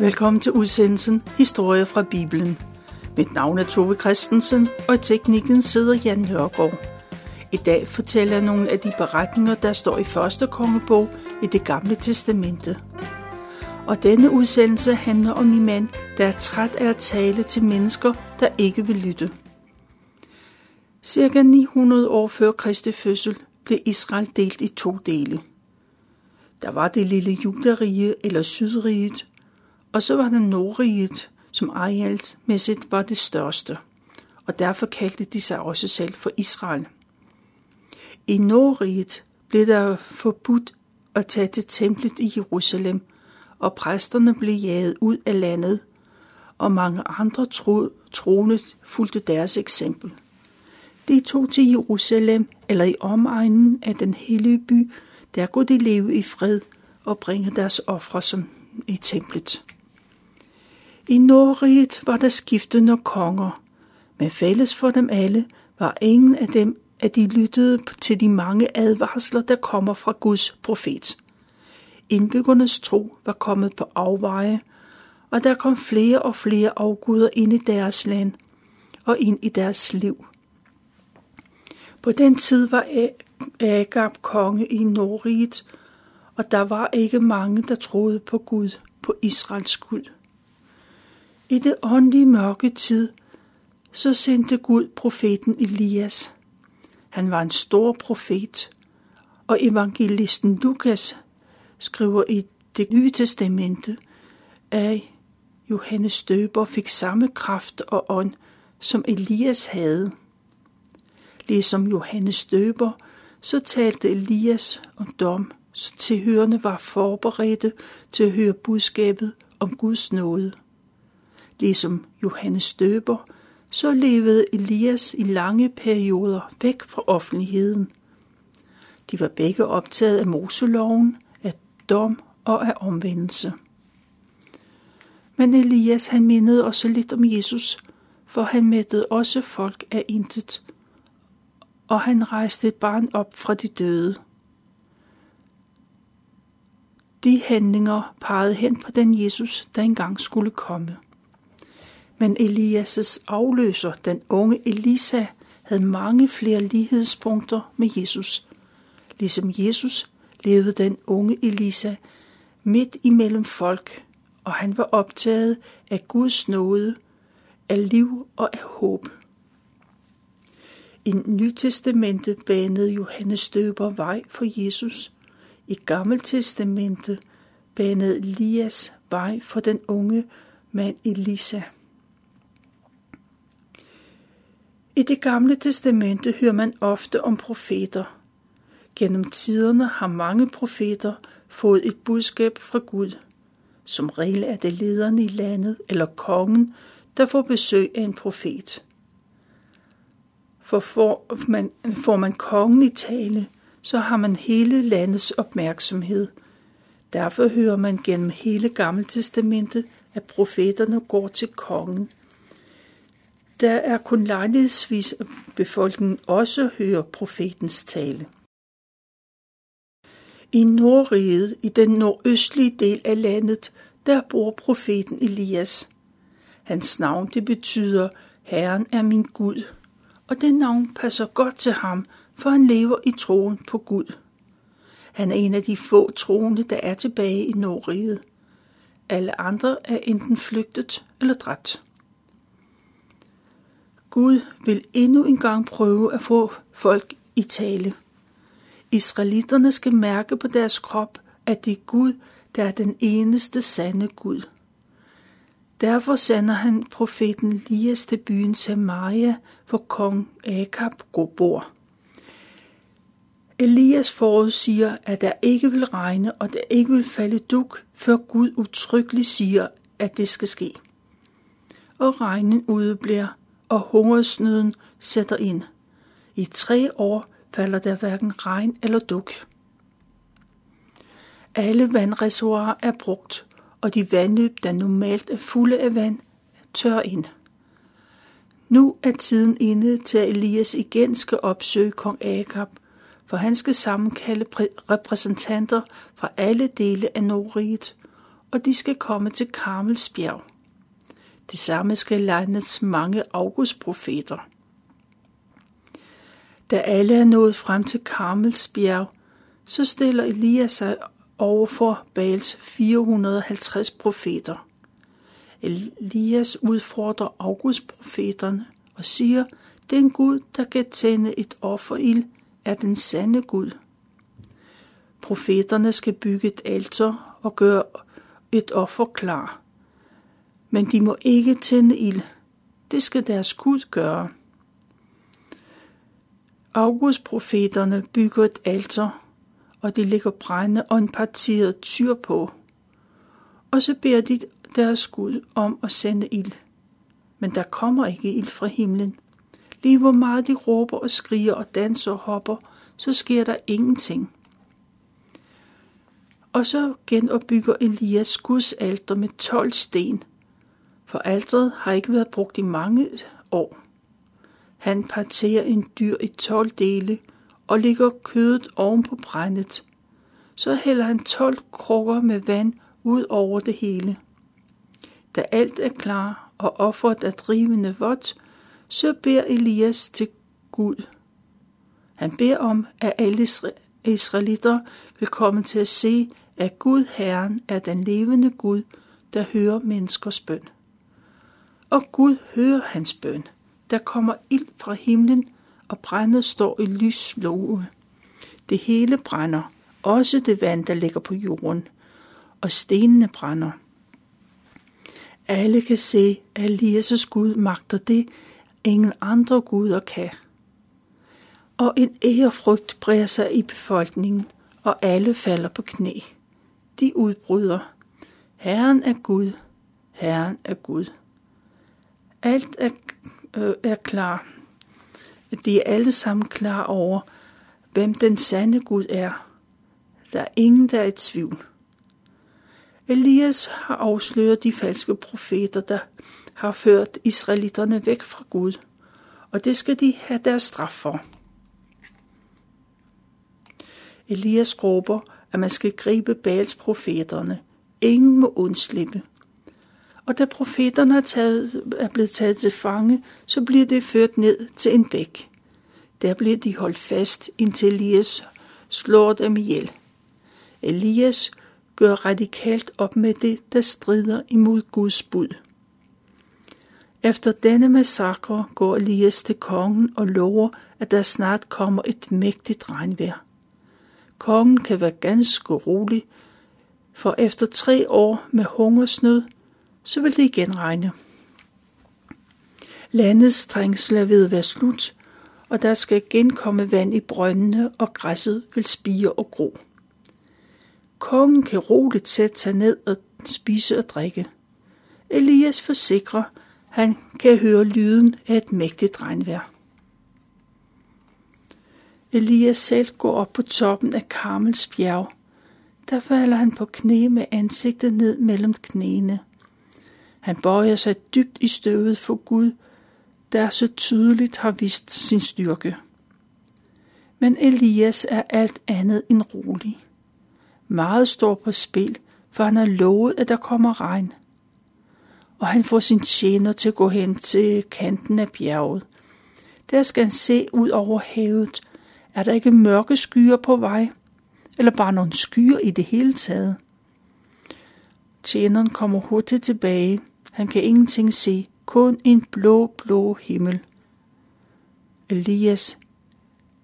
Velkommen til udsendelsen Historie fra Bibelen. Mit navn er Tove Christensen, og i teknikken sidder Jan Nørgaard. I dag fortæller jeg nogle af de beretninger, der står i første kongebog i det gamle testamente. Og denne udsendelse handler om en mand, der er træt af at tale til mennesker, der ikke vil lytte. Cirka 900 år før Kristi fødsel blev Israel delt i to dele. Der var det lille judarige eller sydriget, og så var der Nordriget, som arealsmæssigt var det største, og derfor kaldte de sig også selv for Israel. I Nordriget blev der forbudt at tage til templet i Jerusalem, og præsterne blev jaget ud af landet, og mange andre tro, troende fulgte deres eksempel. De tog til Jerusalem eller i omegnen af den hellige by, der kunne de leve i fred og bringe deres ofre som i templet. I Nordriget var der skiftende konger, men fælles for dem alle var ingen af dem, at de lyttede til de mange advarsler, der kommer fra Guds profet. Indbyggernes tro var kommet på afveje, og der kom flere og flere afguder ind i deres land og ind i deres liv. På den tid var Agab konge i Nordriget, og der var ikke mange, der troede på Gud, på Israels Gud. I det åndelige mørke tid, så sendte Gud profeten Elias. Han var en stor profet, og evangelisten Lukas skriver i det nye testamente, at Johannes Døber fik samme kraft og ånd, som Elias havde. Ligesom Johannes Døber, så talte Elias om dom, så tilhørende var forberedte til at høre budskabet om Guds nåde. Ligesom Johannes Døber, så levede Elias i lange perioder væk fra offentligheden. De var begge optaget af Moseloven, af dom og af omvendelse. Men Elias han mindede også lidt om Jesus, for han mættede også folk af intet, og han rejste et barn op fra de døde. De handlinger pegede hen på den Jesus, der engang skulle komme. Men Elias' afløser, den unge Elisa, havde mange flere lighedspunkter med Jesus. Ligesom Jesus levede den unge Elisa midt imellem folk, og han var optaget af Guds nåde, af liv og af håb. I Nytestamentet banede Johannes Døber vej for Jesus. I Gammeltestamentet banede Elias vej for den unge mand Elisa. I det gamle testamente hører man ofte om profeter. Gennem tiderne har mange profeter fået et budskab fra Gud. Som regel er det lederne i landet eller kongen, der får besøg af en profet. For får man, får man kongen i tale, så har man hele landets opmærksomhed. Derfor hører man gennem hele Gamle Testamentet, at profeterne går til kongen. Der er kun lejlighedsvis, at befolkningen også hører profetens tale. I Nordriget, i den nordøstlige del af landet, der bor profeten Elias. Hans navn det betyder, Herren er min Gud, og det navn passer godt til ham, for han lever i troen på Gud. Han er en af de få troende, der er tilbage i Nordriget. Alle andre er enten flygtet eller dræbt. Gud vil endnu en gang prøve at få folk i tale. Israelitterne skal mærke på deres krop, at det er Gud, der er den eneste sande Gud. Derfor sender han profeten Elias til byen Samaria, hvor kong Akab bor. Elias forudsiger, at der ikke vil regne, og der ikke vil falde duk, før Gud utryggeligt siger, at det skal ske. Og regnen udebliver, og hungersnøden sætter ind. I tre år falder der hverken regn eller duk. Alle vandreservoirer er brugt, og de vandløb, der normalt er fulde af vand, tør ind. Nu er tiden inde til, at Elias igen skal opsøge kong Agab, for han skal sammenkalde repræsentanter fra alle dele af Nordriget og de skal komme til Karmels bjerg. Det samme skal landets mange augustprofeter. Da alle er nået frem til Karmels bjerg, så stiller Elias sig over for Baals 450 profeter. Elias udfordrer augustprofeterne og siger, den Gud, der kan tænde et offerild, er den sande Gud. Profeterne skal bygge et alter og gøre et offer klar. Men de må ikke tænde ild. Det skal deres Gud gøre. Augustprofeterne bygger et alter, og de lægger brænde og en parteret tyr på. Og så beder de deres Gud om at sende ild. Men der kommer ikke ild fra himlen. Lige hvor meget de råber og skriger og danser og hopper, så sker der ingenting. Og så genopbygger Elias Guds alter med 12 sten, for alteret har ikke været brugt i mange år. Han parterer en dyr i 12 dele og lægger kødet oven på brændet. Så hælder han 12 krukker med vand ud over det hele. Da alt er klar og offeret er drivende vådt, så beder Elias til Gud. Han beder om, at alle israelitter vil komme til at se, at Gud Herren er den levende Gud, der hører menneskers bøn. Og Gud hører hans bøn. Der kommer ild fra himlen, og brændet står i lyslåge. Det hele brænder, også det vand, der ligger på jorden, og stenene brænder. Alle kan se, at Elias' Gud magter det, ingen andre guder kan. Og en ærefrygt breder sig i befolkningen, og alle falder på knæ. De udbryder. Herren er Gud. Herren er Gud. Alt er, øh, er klar. De er alle sammen klar over, hvem den sande Gud er. Der er ingen, der er i tvivl. Elias har afsløret de falske profeter, der har ført israelitterne væk fra Gud, og det skal de have deres straf for. Elias råber, at man skal gribe Baals profeterne. Ingen må undslippe. Og da profeterne er, taget, er blevet taget til fange, så bliver det ført ned til en bæk. Der bliver de holdt fast, indtil Elias slår dem ihjel. Elias gør radikalt op med det, der strider imod Guds bud. Efter denne massakre går Elias til kongen og lover, at der snart kommer et mægtigt regnvejr. Kongen kan være ganske rolig, for efter tre år med hungersnød, så vil det igen regne. Landets trængsel er ved at være slut, og der skal igen komme vand i brøndene, og græsset vil spire og gro. Kongen kan roligt sætte sig ned og spise og drikke. Elias forsikrer, han kan høre lyden af et mægtigt regnvejr. Elias selv går op på toppen af Karmels bjerg. Der falder han på knæ med ansigtet ned mellem knæene. Han bøjer sig dybt i støvet for Gud, der så tydeligt har vist sin styrke. Men Elias er alt andet end rolig. Meget står på spil, for han har lovet, at der kommer regn. Og han får sin tjener til at gå hen til kanten af bjerget. Der skal han se ud over havet. Er der ikke mørke skyer på vej? Eller bare nogle skyer i det hele taget? Tjeneren kommer hurtigt tilbage. Han kan ingenting se, kun en blå, blå himmel. Elias,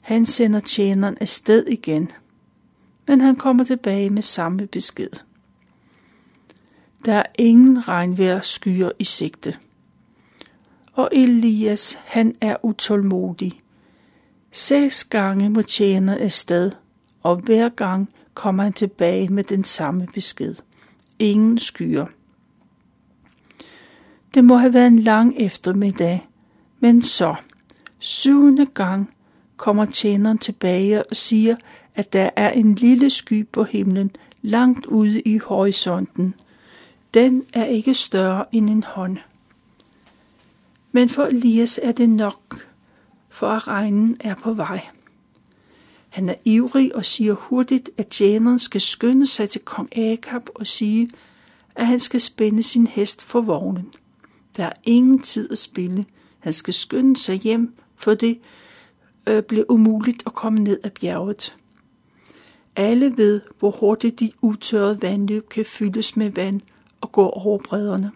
han sender tjeneren afsted igen – men han kommer tilbage med samme besked. Der er ingen regnvejr skyer i sigte. Og Elias, han er utålmodig. Seks gange må tjeneren afsted, og hver gang kommer han tilbage med den samme besked. Ingen skyer. Det må have været en lang eftermiddag, men så, syvende gang, kommer tjeneren tilbage og siger, at der er en lille sky på himlen langt ude i horisonten. Den er ikke større end en hånd. Men for Elias er det nok, for at regnen er på vej. Han er ivrig og siger hurtigt, at tjeneren skal skynde sig til kong Akab og sige, at han skal spænde sin hest for vognen. Der er ingen tid at spille. Han skal skynde sig hjem, for det øh, bliver umuligt at komme ned ad bjerget. Alle ved, hvor hurtigt de utørrede vandløb kan fyldes med vand og gå over bredderne.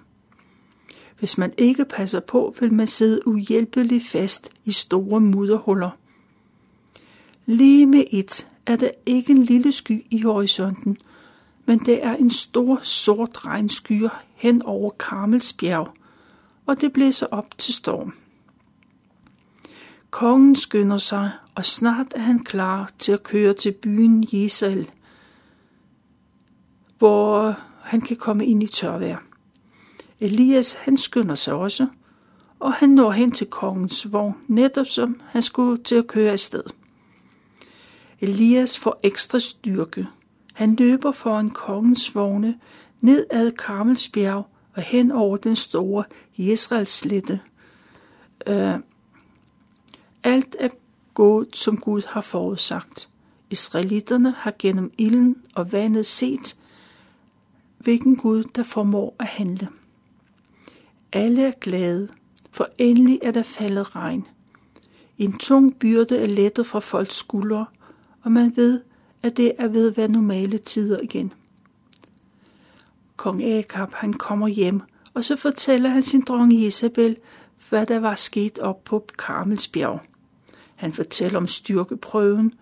Hvis man ikke passer på, vil man sidde uhjælpeligt fast i store mudderhuller. Lige med et er der ikke en lille sky i horisonten, men det er en stor sort regnskyer hen over Karmelsbjerg, og det blæser op til storm. Kongen skynder sig, og snart er han klar til at køre til byen Jesal, hvor han kan komme ind i tørvejr. Elias han skynder sig også, og han når hen til kongens vogn, netop som han skulle til at køre afsted. Elias får ekstra styrke. Han løber foran kongens vogne ned ad Karmelsbjerg og hen over den store Israels slette. Uh, øh, alt er gået, som Gud har forudsagt. Israelitterne har gennem ilden og vandet set, hvilken Gud, der formår at handle. Alle er glade, for endelig er der faldet regn. En tung byrde er lettet fra folks skuldre, og man ved, at det er ved at være normale tider igen. Kong Akab, han kommer hjem, og så fortæller han sin dronning Isabel, hvad der var sket op på Karmelsbjerg. Han fortæller om styrkeprøven,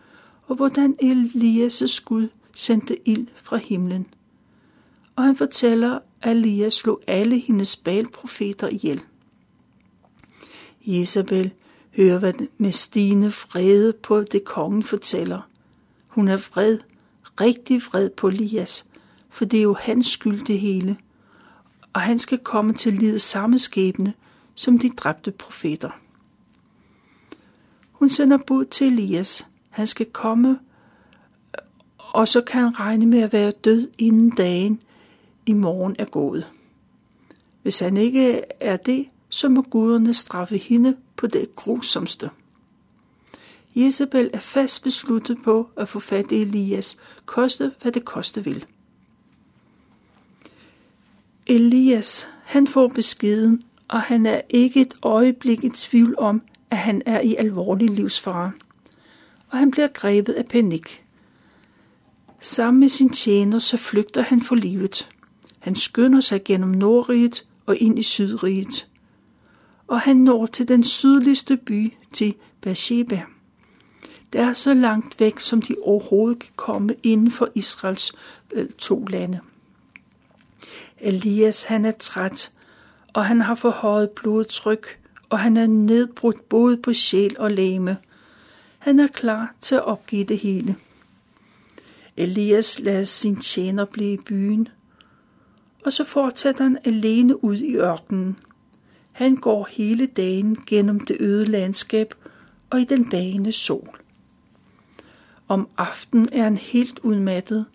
og hvordan Elias' skud sendte ild fra himlen. Og han fortæller, at Elias slog alle hendes balprofeter ihjel. Isabel hører hvad med stigende vrede på det kongen fortæller. Hun er vred, rigtig vred på Elias, for det er jo hans skyld det hele, og han skal komme til at lide samme skæbne som de dræbte profeter. Hun sender bud til Elias. Han skal komme, og så kan han regne med at være død inden dagen i morgen er gået. Hvis han ikke er det, så må guderne straffe hende på det grusomste. Jezebel er fast besluttet på at få fat i Elias, koste hvad det koste vil. Elias, han får beskeden, og han er ikke et øjeblik i tvivl om, at han er i alvorlig livsfare. Og han bliver grebet af panik. Sammen med sin tjener, så flygter han for livet. Han skynder sig gennem Nordriget og ind i Sydriget. Og han når til den sydligste by, til Beersheba. Det er så langt væk, som de overhovedet kan komme inden for Israels øh, to lande. Elias han er træt, og han har forhøjet blodtryk, og han er nedbrudt både på sjæl og læme. Han er klar til at opgive det hele. Elias lader sin tjener blive i byen, og så fortsætter han alene ud i ørkenen. Han går hele dagen gennem det øde landskab og i den bagende sol. Om aftenen er han helt udmattet,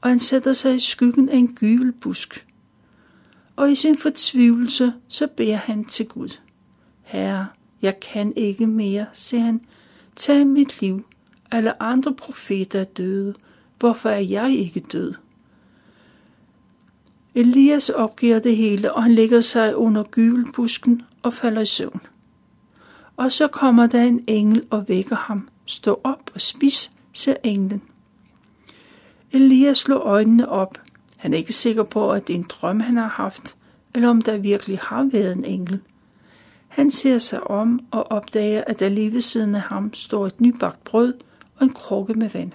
og han sætter sig i skyggen af en gyvelbusk. Og i sin fortvivlelse, så beder han til Gud. Herre, jeg kan ikke mere, siger han. Tag mit liv. Alle andre profeter er døde. Hvorfor er jeg ikke død? Elias opgiver det hele, og han lægger sig under gyvelbusken og falder i søvn. Og så kommer der en engel og vækker ham. Stå op og spis, siger englen. Elias slår øjnene op. Han er ikke sikker på, at det er en drøm, han har haft, eller om der virkelig har været en engel. Han ser sig om og opdager, at der lige ved siden af ham står et nybagt brød og en krukke med vand.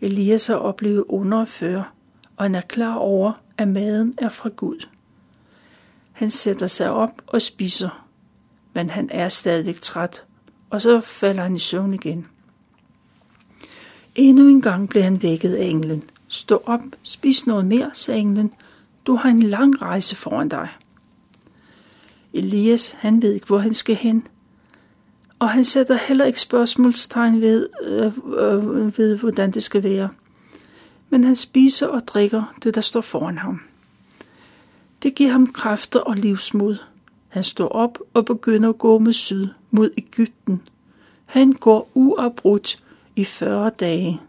Elias har oplevet under før, og han er klar over, at maden er fra Gud. Han sætter sig op og spiser, men han er stadig træt, og så falder han i søvn igen. Endnu en gang blev han vækket af englen. Stå op, spis noget mere, sagde englen. Du har en lang rejse foran dig. Elias, han ved ikke, hvor han skal hen. Og han sætter heller ikke spørgsmålstegn ved, øh, øh, ved hvordan det skal være. Men han spiser og drikker det, der står foran ham. Det giver ham kræfter og livsmod. Han står op og begynder at gå med syd mod Ægypten. Han går uafbrudt i 40 dage.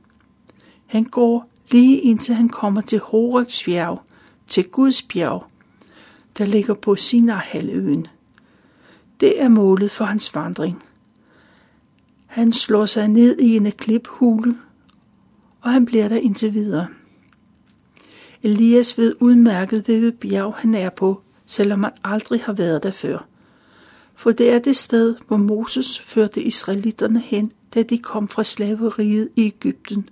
Han går lige indtil han kommer til Horebs bjerg, til Guds bjerg, der ligger på Sinai-halvøen. Det er målet for hans vandring. Han slår sig ned i en kliphule, og han bliver der indtil videre. Elias ved udmærket, hvilket bjerg han er på, selvom han aldrig har været der før. For det er det sted, hvor Moses førte israelitterne hen, da de kom fra slaveriet i Ægypten.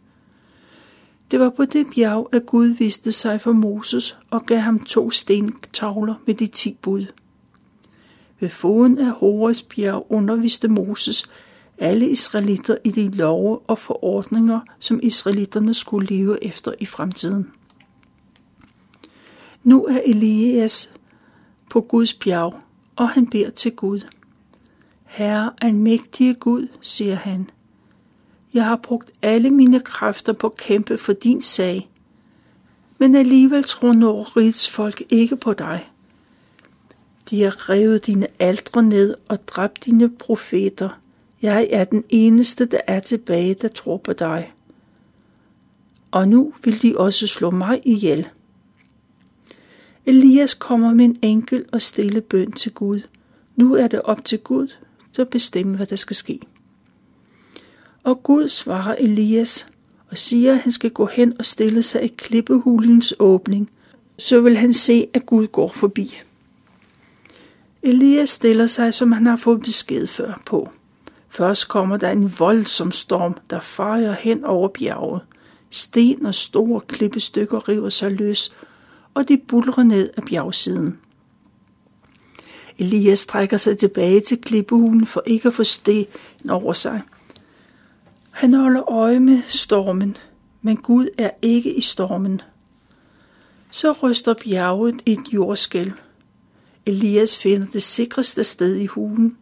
Det var på det bjerg, at Gud viste sig for Moses og gav ham to stentavler med de ti bud. Ved foden af Hores bjerg underviste Moses alle israelitter i de love og forordninger, som israelitterne skulle leve efter i fremtiden. Nu er Elias på Guds bjerg, og han beder til Gud. Herre, almægtige Gud, siger han, jeg har brugt alle mine kræfter på at kæmpe for din sag, men alligevel tror Norrids folk ikke på dig. De har revet dine aldre ned og dræbt dine profeter. Jeg er den eneste, der er tilbage, der tror på dig. Og nu vil de også slå mig ihjel. Elias kommer med en enkel og stille bøn til Gud. Nu er det op til Gud, at bestemme, hvad der skal ske. Og Gud svarer Elias og siger, at han skal gå hen og stille sig i klippehulens åbning, så vil han se, at Gud går forbi. Elias stiller sig, som han har fået besked før på. Først kommer der en voldsom storm, der farer hen over bjerget. Sten og store klippestykker river sig løs, og de bulrer ned af bjergsiden. Elias trækker sig tilbage til klippehulen for ikke at få sten over sig. Han holder øje med stormen, men Gud er ikke i stormen. Så ryster bjerget et jordskælv. Elias finder det sikreste sted i hulen,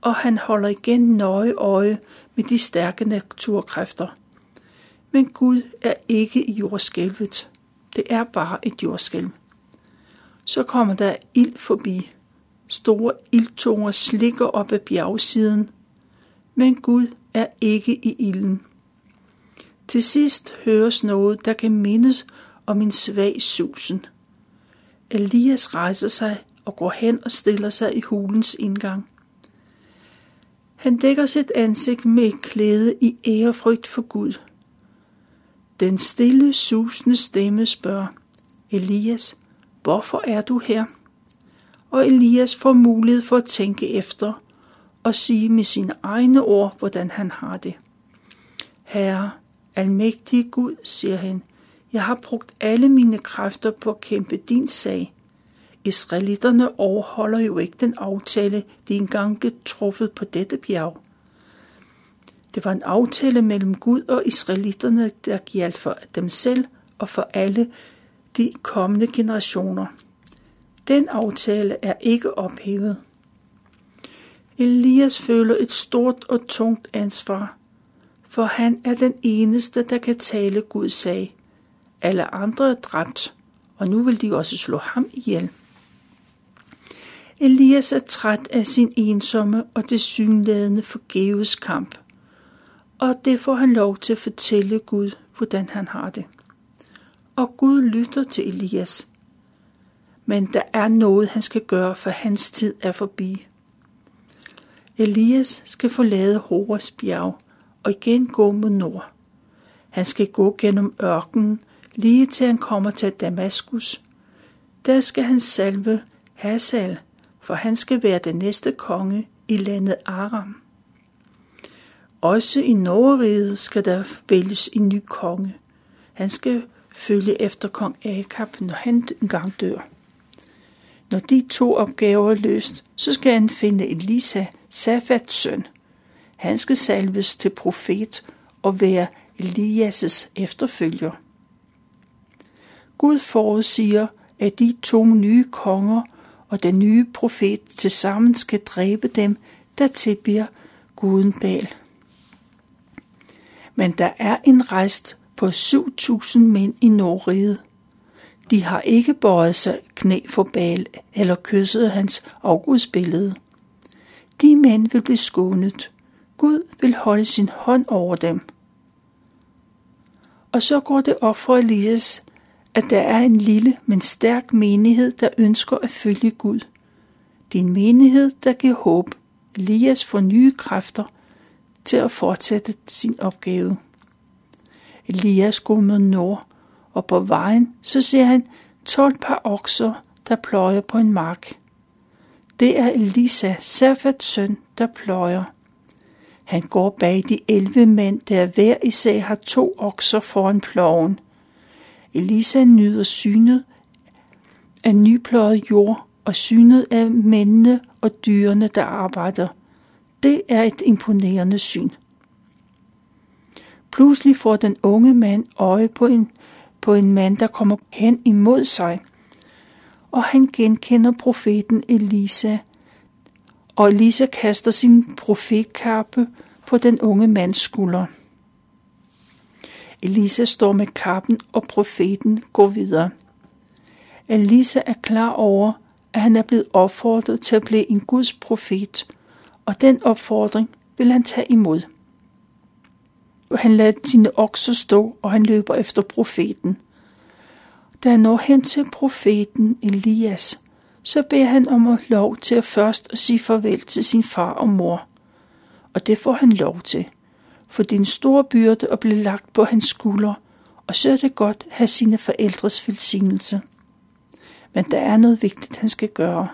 og han holder igen nøje øje med de stærke naturkræfter. Men Gud er ikke i jordskælvet. Det er bare et jordskælv. Så kommer der ild forbi. Store ildtunger slikker op ad bjergsiden, men Gud er ikke i ilden. Til sidst høres noget, der kan mindes om en svag susen. Elias rejser sig og går hen og stiller sig i hulens indgang. Han dækker sit ansigt med et klæde i ærefrygt for Gud. Den stille, susende stemme spørger, Elias, hvorfor er du her? Og Elias får mulighed for at tænke efter og sige med sine egne ord, hvordan han har det. Herre, almægtige Gud, siger han, jeg har brugt alle mine kræfter på at kæmpe din sag. Israelitterne overholder jo ikke den aftale, de engang blev truffet på dette bjerg. Det var en aftale mellem Gud og israelitterne, der gjaldt for dem selv og for alle de kommende generationer. Den aftale er ikke ophævet. Elias føler et stort og tungt ansvar, for han er den eneste, der kan tale Guds sag. Alle andre er dræbt, og nu vil de også slå ham ihjel. Elias er træt af sin ensomme og det synlædende forgæves kamp – og det får han lov til at fortælle Gud, hvordan han har det. Og Gud lytter til Elias. Men der er noget, han skal gøre, for hans tid er forbi. Elias skal forlade Horas bjerg og igen gå mod nord. Han skal gå gennem ørkenen, lige til han kommer til Damaskus. Der skal han salve Hasal, for han skal være den næste konge i landet Aram. Også i Norge skal der vælges en ny konge. Han skal følge efter kong Akab, når han engang dør. Når de to opgaver er løst, så skal han finde Elisa, Safats søn. Han skal salves til profet og være Elias' efterfølger. Gud forudsiger, at de to nye konger og den nye profet tilsammen skal dræbe dem, der tilbier guden Bal. Men der er en rest på 7.000 mænd i Norge. De har ikke bøjet sig knæ for Bal eller kysset hans afgudsbillede. De mænd vil blive skånet. Gud vil holde sin hånd over dem. Og så går det op for Elias, at der er en lille, men stærk menighed, der ønsker at følge Gud. Det er en menighed, der giver håb. Elias får nye kræfter til at fortsætte sin opgave. Elias går mod nord, og på vejen så ser han 12 par okser, der pløjer på en mark. Det er Elisa, Safats søn, der pløjer. Han går bag de 11 mænd, der hver især har to okser foran ploven. Elisa nyder synet af nypløjet jord og synet af mændene og dyrene, der arbejder. Det er et imponerende syn. Pludselig får den unge mand øje på en, på en mand, der kommer hen imod sig, og han genkender profeten Elisa. Og Elisa kaster sin profetkappe på den unge mands skulder. Elisa står med kappen, og profeten går videre. Elisa er klar over, at han er blevet opfordret til at blive en Guds profet, og den opfordring vil han tage imod. Han lader sine okser stå, og han løber efter profeten. Da han når hen til profeten Elias, så beder han om at lov til at først at sige farvel til sin far og mor. Og det får han lov til, for det er en stor byrde at blive lagt på hans skulder, og så er det godt at have sine forældres velsignelse. Men der er noget vigtigt, han skal gøre.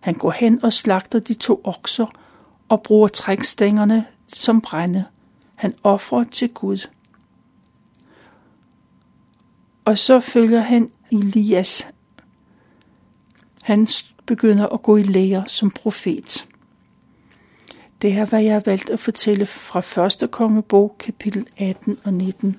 Han går hen og slagter de to okser og bruger trækstængerne som brænde. Han offrer til Gud. Og så følger han Elias. Han begynder at gå i lære som profet. Det er, hvad jeg valgt at fortælle fra 1. kongebog, kapitel 18 og 19.